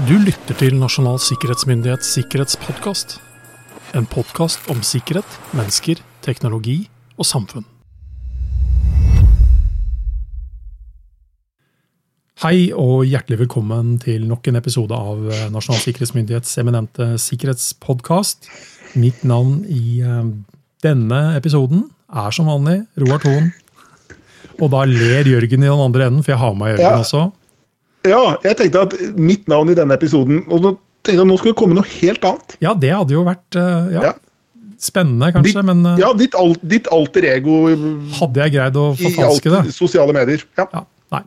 Du lytter til Nasjonal sikkerhetsmyndighets sikkerhetspodkast. En podkast om sikkerhet, mennesker, teknologi og samfunn. Hei og hjertelig velkommen til nok en episode av Nasjonal sikkerhetsmyndighets eminente sikkerhetspodkast. Mitt navn i eh, denne episoden er som vanlig Roar Thon. Og da ler Jørgen i den andre enden, for jeg har med Jørgen Ja. også. Ja, jeg tenkte at mitt navn i denne episoden Og nå tenkte jeg at nå skulle det komme noe helt annet. Ja, det hadde jo vært eh, ja, Ja. spennende, kanskje, Ditt, men eh, ja, ditt, al ditt alter ego i hadde jeg greid å forfalske det? sosiale medier. Ja. Ja, nei.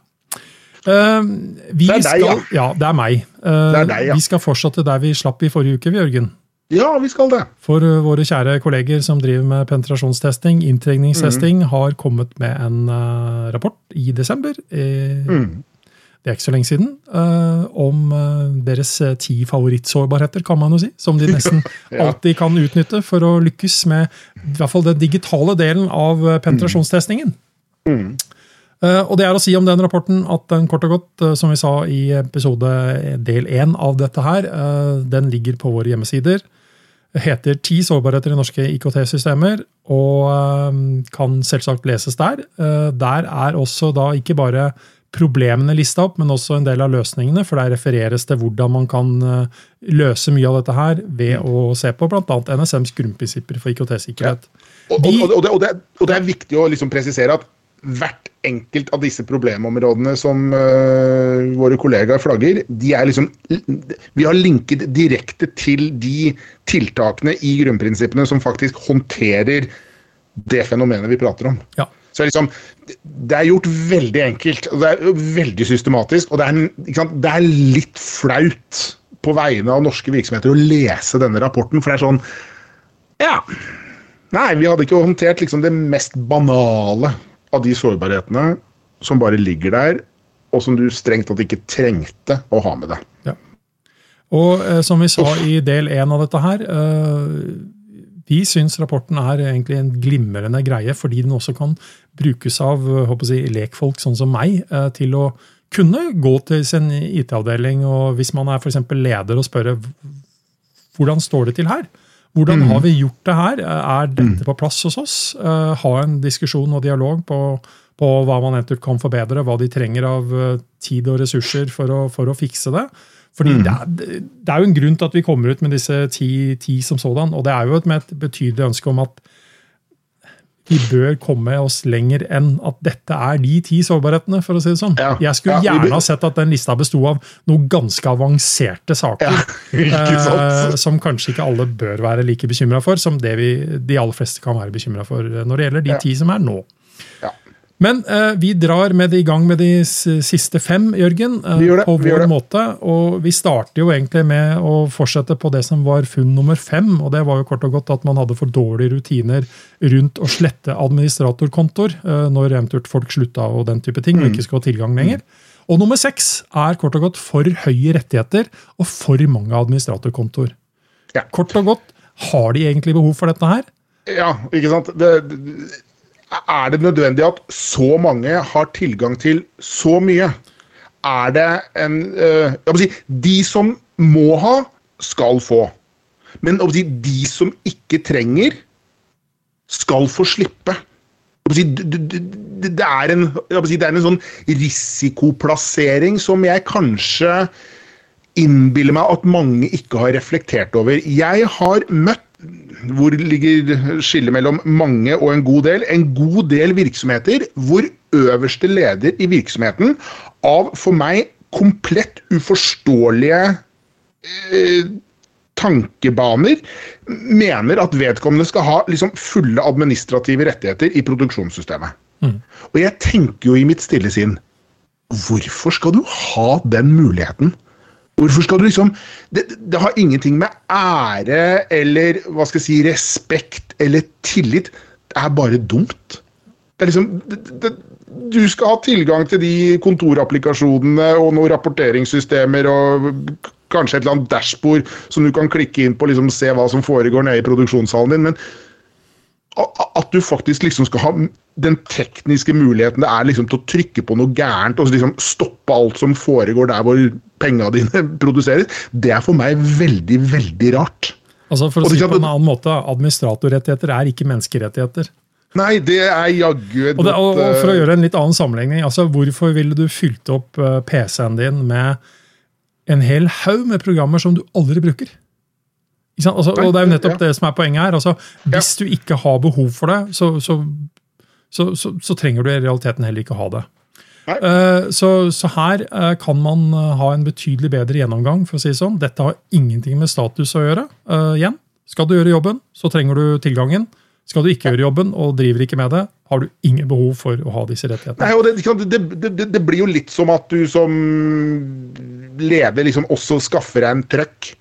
Eh, vi Det er deg, ja. ja. Det er meg. Uh, Det er deg, ja. Vi skal fortsette der vi slapp i forrige uke, vi, Jørgen. ja, vi skal det. For uh, våre kjære kolleger som driver med penetrasjonstesting, inntrengningstesting, Mm. har kommet med en eh, rapport i desember. eh, Mm. Det er ikke så lenge siden. eh, om eh, deres eh, ti favorittsårbarheter, kan man jo si. Som de nesten alltid kan utnytte for å lykkes med i hvert fall den digitale delen av penetrasjonstestingen. Mm. Og det er å si om den rapporten at den kort og godt, som vi sa i episode del én av dette her, den ligger på våre hjemmesider. Heter 'Ti sårbarheter i norske IKT-systemer' og kan selvsagt leses der. Der er også da ikke bare problemene lista opp, men også en del av løsningene. For der refereres til hvordan man kan eh, løse mye av dette her ved å se på bl.a. NSMs grunnprinsipper for IKT-sikkerhet. Og, og, og, og, og det er viktig å liksom presisere at hvert enkelt av disse problemområdene som uh, våre kollegaer flagger, de er liksom Vi har linket direkte til de tiltakene i grunnprinsippene som faktisk håndterer det fenomenet vi prater om. Ja. Så liksom, det er gjort veldig enkelt, og det er veldig systematisk. Og det er, det er litt flaut på vegne av norske virksomheter å lese denne rapporten, for det er sånn Ja. Nei, vi hadde ikke håndtert liksom det mest banale av de sårbarhetene som bare ligger der, og som du strengt tatt ikke trengte å ha med deg. Ja. Og eh, som vi sa i del én av dette her, eh, vi syns rapporten er egentlig en glimrende greie, fordi den også kan brukes av eh, jeg, lekfolk sånn som meg eh, til å kunne gå til sin IT-avdeling, og hvis man er for leder, og spørre hvordan står det til her? Hvordan har vi gjort det her? Er dette på plass hos oss? Eh, Ha en diskusjon og dialog på, på hva man eventuelt kan forbedre, hva de trenger av eh, tid og ressurser for å, for å fikse det. Fordi det, er, det er jo en grunn til at vi kommer ut med disse ti, ti som sådan, og det er jo et, med et betydelig ønske om at vi bør komme oss lenger enn at dette er de ti sårbarhetene, for å si det sånn. Ja. Jeg skulle Ja, gjerne ha sett at den lista besto av noen ganske avanserte saker. Ja, eh, som kanskje ikke alle bør være like bekymra for, som det vi, de aller fleste kan være bekymra for når det gjelder de ti som er nå. Ja. Men eh, vi drar med det i gang med de siste fem, Jørgen. eh, Vi gjør det, På vi gjør vår det. måte. Og vi starter jo egentlig med å fortsette på det som var funn nummer fem. Og det var jo kort og godt at man hadde for dårlige rutiner rundt å slette administratorkontoer eh, når eventuelt folk slutta og den type ting, og Mm. ikke skulle ha tilgang lenger. Og nummer seks er kort og godt for høye rettigheter og for mange administratorkontoer. Ja. Kort og godt, har de egentlig behov for dette her? Ja, ikke sant. Det, det, er det nødvendig at så mange har tilgang til så mye? Er det en øh, jeg si, De som må ha, skal få. Men si, de som ikke trenger, skal få slippe. Si, det, er en, det er en sånn risikoplassering som jeg kanskje innbiller meg at mange ikke har reflektert over. Jeg har møtt hvor ligger skillet mellom mange og en god del? En god del virksomheter hvor øverste leder i virksomheten av for meg komplett uforståelige eh, tankebaner mener at vedkommende skal ha liksom, fulle administrative rettigheter i produksjonssystemet. Og jeg tenker jo i mitt stille sinn Hvorfor skal du ha den muligheten? Hvorfor skal du liksom det, det har ingenting med ære eller hva skal jeg si, respekt eller tillit Det er bare dumt. Det er liksom det, det, Du skal ha tilgang til de kontorapplikasjonene og noen rapporteringssystemer og kanskje et eller annet dashbord som du kan klikke inn på og liksom se hva som foregår nede i produksjonssalen din. Men at du faktisk liksom skal ha den tekniske muligheten det er liksom til å trykke på noe gærent og liksom stoppe alt som foregår der hvor penga dine produseres, det er for meg veldig, veldig rart. Altså For å si det på en annen måte, administratorrettigheter er ikke menneskerettigheter. Nei, det er jaggu og, og, For å gjøre en litt annen sammenligning, altså hvorfor ville du fylt opp eh, PC-en din med en hel haug med programmer som du aldri bruker? Altså, og Det er jo nettopp det som er poenget her. Altså, hvis du ikke har behov for det, så, så, så, så trenger du i realiteten heller ikke ha det. Uh, så, her uh, kan man uh, ha en betydelig bedre gjennomgang. for å si det sånn. Dette har ingenting med status å gjøre. igjen, Skal du gjøre jobben, så trenger du tilgangen. Skal du ikke gjøre jobben og driver ikke med det, har du ingen behov for å ha disse rettighetene. Nei, og det, det, det, det blir jo litt som at du som leder liksom også skaffer deg en trøkk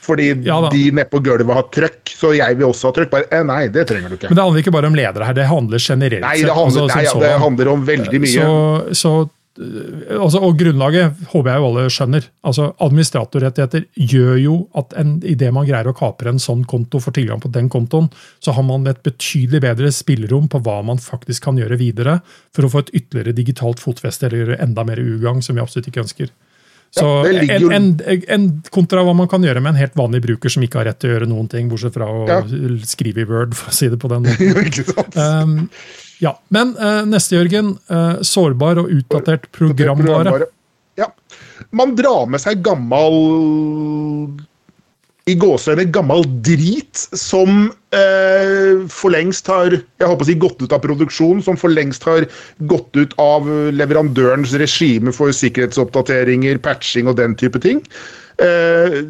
fordi ja, de nede på gulvet har trøkk, så jeg vil også ha trøkk. Bare, eh, nei, det trenger du ikke. Men det handler ikke bare om ledere her, det handler generelt nei, det handler, altså, nei, ja, det handler om veldig mye. Så, så eh, altså, og grunnlaget håper jeg jo alle skjønner. altså Administratorrettigheter gjør jo at idet man greier å kapre en sånn konto, får tilgang på den kontoen, så har man et betydelig bedre spillerom på hva man faktisk kan gjøre videre for å få et ytterligere digitalt fotfeste eller gjøre enda mer ugagn, som vi absolutt ikke ønsker. Så ja, en, en, en, Kontra hva man kan gjøre med en helt vanlig bruker som ikke har rett til å gjøre noen ting, bortsett fra å ja. skrive i Word, for å si det på den måten. um, ja. Men uh, neste, Jørgen. Uh, sårbar og utdatert programvare. Ja. Man drar med seg gammel i gåseøyne gammel drit som eh, for lengst har jeg håper å si, gått ut av produksjon, som for lengst har gått ut av leverandørens regime for sikkerhetsoppdateringer, patching og den type ting. Eh,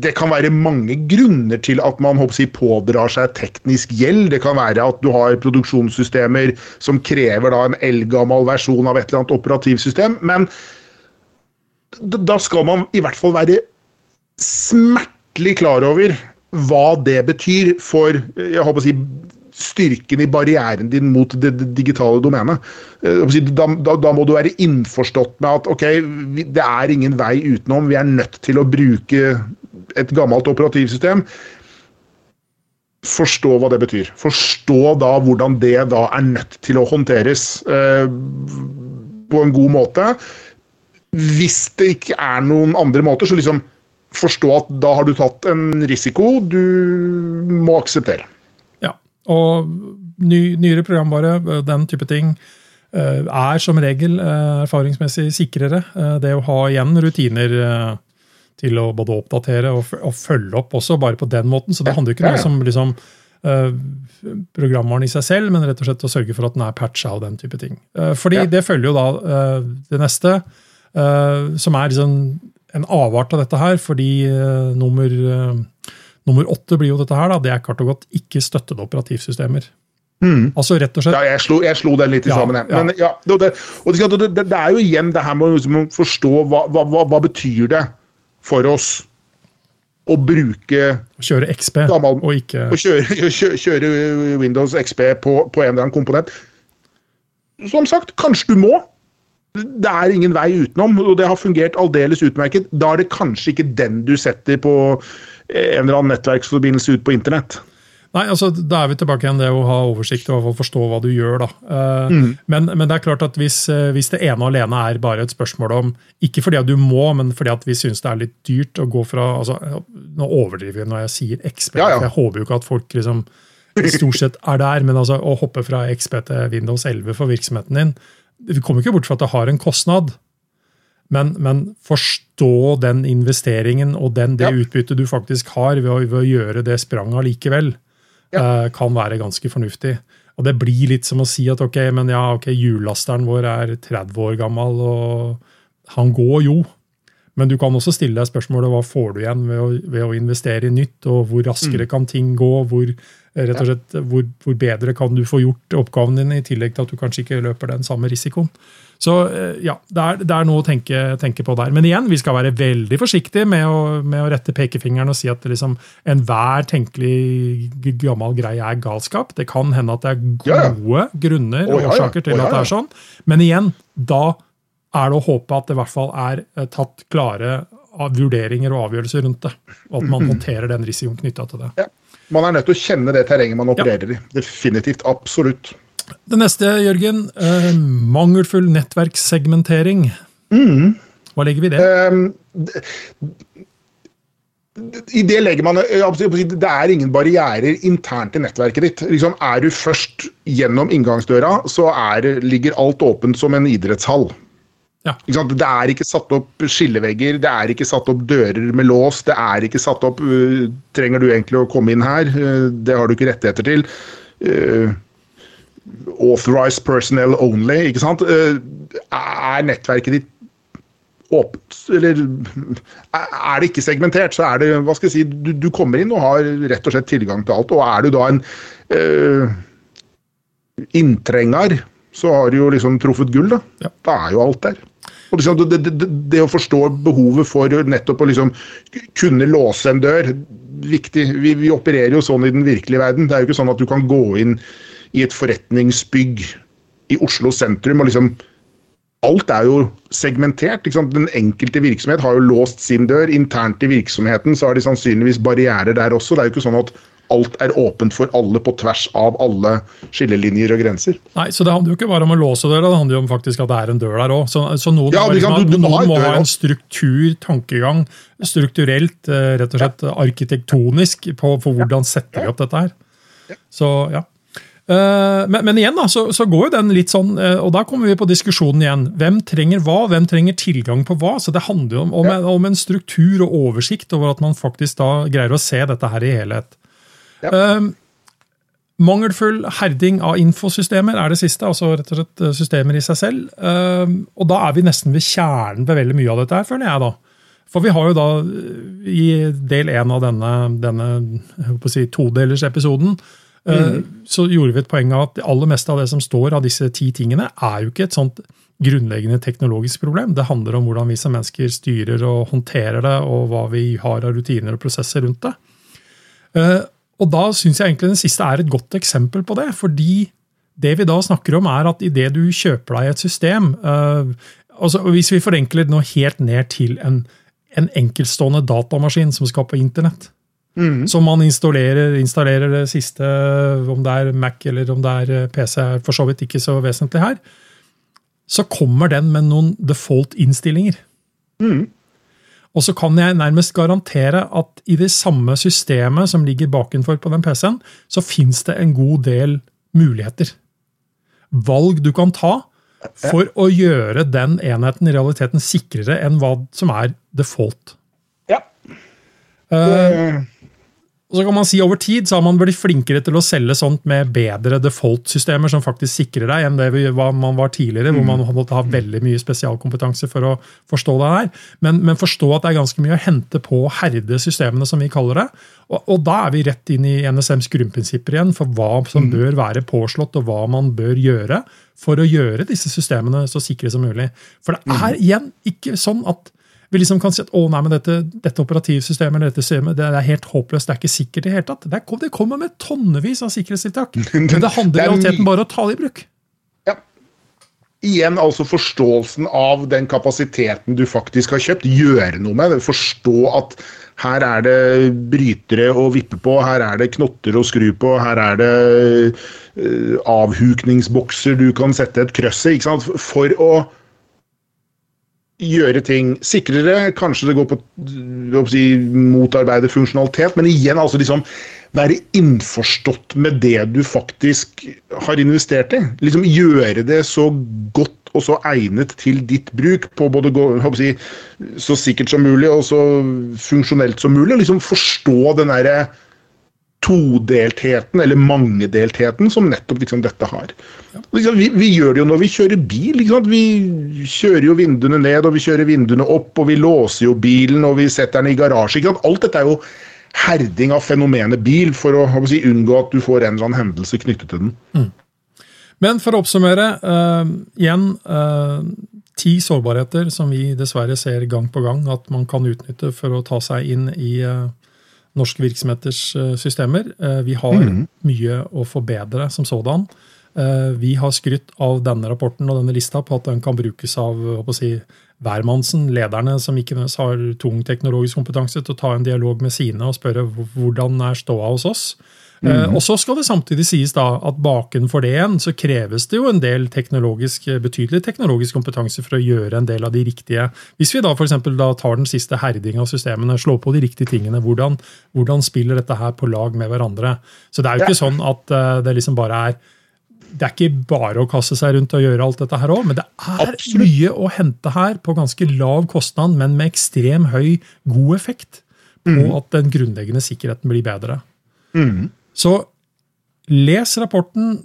det kan være mange grunner til at man håper å si, pådrar seg teknisk gjeld. Det kan være at du har produksjonssystemer som krever da, en eldgammel versjon av et eller annet operativsystem. Men da skal man i hvert fall være smert ordentlig klar over hva det betyr for jeg håper å si, styrken i barrieren din mot det digitale domenet. Eh, da, da, da, må du være innforstått med at ok, det er ingen vei utenom, vi er nødt til å bruke et gammelt operativsystem. Forstå hva det betyr. Forstå da hvordan det da er nødt til å håndteres eh, på en god måte. Hvis det ikke er noen andre måter, så liksom forstå at da har du tatt en risiko du må akseptere. Ja, og ny, nyere programvare, den type ting, eh, er som regel eh, erfaringsmessig sikrere. Eh, det å ha igjen rutiner til å både oppdatere og, følge opp også, bare på den måten. Så det handler ikke noe som liksom, programvaren i seg selv, men rett og slett å sørge for at den er patcha og den type ting. Fordi ja. det følger jo da det neste, som er liksom en avart av dette her, fordi uh, nummer, uh, nummer åtte blir jo dette her. Da, det er kort og godt ikke støttede operativsystemer. Mm. Altså rett og slett... Ja, jeg slo, jeg slo den litt i ja, sammen. jeg. Men, ja, det, og det, det, det, er jo igjen det her med å forstå hva, hva, hva, hva betyr det for oss å bruke Kjøre XP gammel, og ikke Å kjøre, kjøre, Windows XP på, på en eller annen komponent. Som sagt, kanskje du må det er ingen vei utenom, og det har fungert aldeles utmerket. Da er det kanskje ikke den du setter på en eller annen nettverksforbindelse ut på internett. Nei, altså Da er vi tilbake igjen det å ha oversikt og forstå hva du gjør. da. Uh, mm. men, men, det er klart at hvis, uh, hvis, det ene alene er bare et spørsmål om Ikke fordi at du må, men fordi at vi syns det er litt dyrt å gå fra altså, Nå overdriver jeg når jeg sier XP, ja, ja. jeg håper jo ikke at folk liksom stort sett er der. Men altså, å hoppe fra XP til Windows 11 for virksomheten din vi kommer ikke bort fra at det har en kostnad. Men, men forstå den investeringen og den, det ja. utbyttet du faktisk har ved å, ved å gjøre det spranget likevel, ja. uh, kan være ganske fornuftig. Og Det blir litt som å si at ok, men ja, ok, hjullasteren vår er 30 år gammel, og han går jo. Men du kan også stille deg spørsmålet hva får du igjen ved å, ved å investere i nytt, og hvor raskere mm. kan ting gå? hvor rett og slett, hvor, hvor, bedre kan du få gjort oppgaven din, i tillegg til at du kanskje ikke løper den samme risikoen. Så eh, ja, det er, det er noe å tenke, tenke, på der. Men igjen, vi skal være veldig forsiktige med å, med å rette pekefingeren og si at liksom, enhver tenkelig gammel greie er galskap. Det kan hende at det er gode ja. grunner og årsaker til at det er sånn. Men igjen, da er det å håpe at det i hvert fall er eh, tatt klare vurderinger og avgjørelser rundt det. Og at man håndterer den risikoen knytta til det. Ja. Man er nødt til å kjenne det terrenget man opererer ja. i. Definitivt. Absolutt. Det neste, Jørgen. Eh, mangelfull nettverkssegmentering. Mm. Hva legger vi i det? Um, i det legger man Det er ingen barrierer internt i nettverket ditt. Liksom, er du først gjennom inngangsdøra, så er, ligger alt åpent som en idrettshall. Ja. Det er ikke satt opp skillevegger, det er ikke satt opp dører med lås. Det er ikke satt opp uh, Trenger du egentlig å komme inn her? Uh, det har du ikke rettigheter til. Uh, authorized personnel only. ikke sant? er nettverket ditt åpent, eller er det ikke segmentert, så er det hva skal jeg si, du, du, kommer inn og har rett og slett tilgang til alt. Og er du da en inntrenger, så har du jo liksom truffet gull. Da ja. Da er jo alt der. Og liksom, det, det, det, å forstå behovet for nettopp å liksom kunne låse en dør, viktig. Vi, vi, opererer jo sånn i den virkelige verden. Det er jo ikke sånn at du kan gå inn i et forretningsbygg i Oslo sentrum og liksom alt er jo segmentert. Den enkelte virksomhet har jo låst sin dør. Internt i virksomheten så har de sannsynligvis barrierer der også. Det er jo ikke sånn at alt er åpent for alle på tvers av alle skillelinjer og grenser. Nei, så Det handler jo ikke bare om å låse døra, det handler jo om faktisk at det er en dør der òg. Så, så, noen, ja, liksom, du, du, noen må ha en struktur, tankegang, strukturelt, eh, rett og slett ja. arkitektonisk, på, på hvordan setter vi opp dette her. Så ja. Eh, men, men, igjen da, så, så, går jo den litt sånn, eh, og da kommer vi på diskusjonen igjen. Hvem trenger hva? Hvem trenger tilgang på hva? Så Det handler jo om, om, om, en struktur og oversikt over at man faktisk da greier å se dette her i helhet. Ja. Uh, mangelfull herding av infosystemer er det siste, altså rett og slett systemer i seg selv. Uh, og da er vi nesten ved kjernen ved veldig mye av dette her, føler jeg da. For vi har jo da i del én av denne, denne si, todelerepisoden Mm. Så gjorde vi et poeng av at det aller meste av det som står av disse ti tingene, er jo ikke et sånt grunnleggende teknologisk problem. Det handler om hvordan vi som mennesker styrer og håndterer det, og hva vi har av rutiner og prosesser rundt det. Eh, og da syns jeg egentlig den siste er et godt eksempel på det. Fordi det vi da snakker om, er at idet du kjøper deg et system eh, altså Hvis vi forenkler det nå helt ned til en, en enkeltstående datamaskin som skal på internett, Mm. Som man installerer, installerer, det siste, om det er Mac eller om det er eh, PC, er for så vidt ikke så vesentlig her. Så kommer den med noen default-innstillinger. Mm. Og så kan jeg nærmest garantere at i det samme systemet som ligger bakenfor på den PC-en, så fins det en god del muligheter. Valg du kan ta for å gjøre den enheten i realiteten sikrere enn hva som er default. Ja. Uh, og så kan man si Over tid så har man blitt flinkere til å selge sånt med bedre default-systemer som faktisk sikrer deg, enn det man var tidligere, mm. hvor man måtte ha veldig mye spesialkompetanse for å forstå det her. Men, men, forstå at det er ganske mye å hente på herde systemene, som vi kaller det. Og, og da er vi rett inn i NSMs grunnprinsipper igjen for hva som mm. bør være påslått, og hva man bør gjøre for å gjøre disse systemene så sikre som mulig. For det er mm. igjen ikke sånn at vi liksom kan si at å nei, men dette, dette operativsystemet eller dette systemet, det er helt håpløst, det er ikke sikkert i det hele tatt. Det kommer med tonnevis av sikkerhetstiltak. Men det handler i realiteten bare om å ta det i bruk. Ja. Igjen altså forståelsen av den kapasiteten du faktisk har kjøpt. Gjøre noe med det. Forstå at her er det brytere å vippe på, her er det knotter å skru på, her er det uh, avhukningsbokser du kan sette et krøss i. For å gjøre ting sikrere. Kanskje det går på å si, motarbeide funksjonalitet, men igjen altså liksom være innforstått med det du faktisk har investert i. Liksom Gjøre det så godt og så egnet til ditt bruk, på både si, så sikkert som mulig og så funksjonelt som mulig. Liksom Forstå den derre todeltheten, eller mangedeltheten, som nettopp liksom, dette har. Liksom, vi, vi, gjør det jo når vi kjører bil. Vi kjører jo vinduene ned, og vi kjører vinduene opp, og vi låser jo bilen, og vi setter den i garasje. Alt dette er jo herding av fenomenet bil, for å, å si, unngå at du får en eller annen hendelse knyttet til den. Mm. Men for å oppsummere, uh, igjen uh, ti sårbarheter som vi dessverre ser gang på gang at man kan utnytte for å ta seg inn i uh, norske virksomheters eh, systemer. Eh, vi har mm. mye å forbedre som sådan. Eh, vi har skrytt av denne rapporten og denne lista på at den kan brukes av si, hvermannsen, lederne som ikke har tung teknologisk kompetanse, til å ta en dialog med sine og spørre hvordan er ståa hos oss. Mm. Og så skal det samtidig sies da at bakenfor det igjen så kreves det jo en del teknologisk, betydelig teknologisk kompetanse for å gjøre en del av de riktige Hvis vi da f.eks. tar den siste herding av systemene, slår på de riktige tingene, hvordan, hvordan spiller dette her på lag med hverandre? Så det er jo ikke ja. sånn at uh, det liksom bare er det er ikke bare å kaste seg rundt og gjøre alt dette her òg, men det er Absolutt. mye å hente her på ganske lav kostnad, men med ekstrem høy, god effekt på mm. at den grunnleggende sikkerheten blir bedre. Mm. Så les rapporten.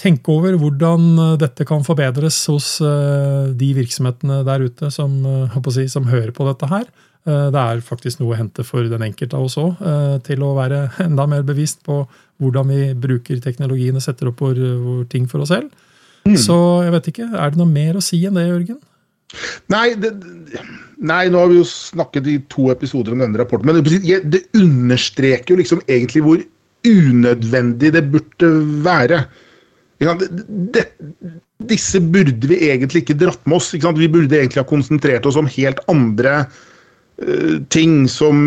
Tenk over hvordan eh, dette kan forbedres hos eh, de virksomhetene der ute som, eh, si, som hører på dette her. Det er faktisk noe å hente for den enkelte av oss òg, til å være enda mer bevisst på hvordan vi bruker teknologien og setter opp vår, ting for oss selv. Mm. Så jeg vet ikke, er det noe mer å si enn det, Jørgen? Nei, det, nei, nå har vi jo snakket i to episoder om denne rapporten, men det understreker jo liksom egentlig hvor unødvendig det burde være. Det, disse burde vi egentlig ikke dratt med oss. Vi burde egentlig ha konsentrert oss om helt andre uh, ting som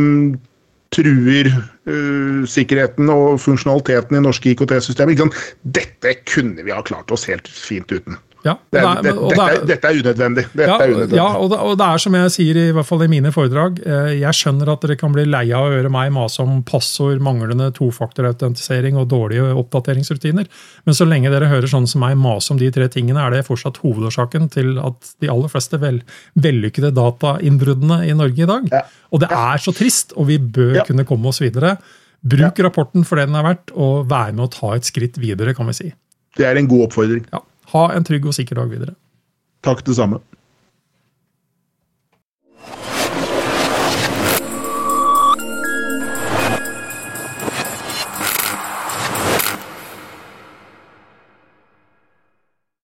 truer uh, sikkerheten og funksjonaliteten i norske IKT-systemer. Dette kunne vi ha klart oss helt fint uten. Ja, det er, det, dette, er, dette, er, unødvendig. Dette ja, er unødvendig. Ja, og det, og det, er som jeg sier i hvert fall i mine foredrag, eh, jeg skjønner at dere kan bli lei av å høre meg mase om passord, manglende tofaktorautentisering og dårlige oppdateringsrutiner. Men så lenge dere hører sånn som meg mase om de tre tingene, er det fortsatt hovedårsaken til at de aller fleste vel, vellykkede datainnbruddene i Norge i dag. Ja. Og det er så trist, og vi bør ja. kunne komme oss videre. Bruk rapporten for det den er verdt, og vær med å ta et skritt videre, kan vi si. Det er en god oppfordring. Ja. Ha en trygg og sikker dag videre. Takk, det samme.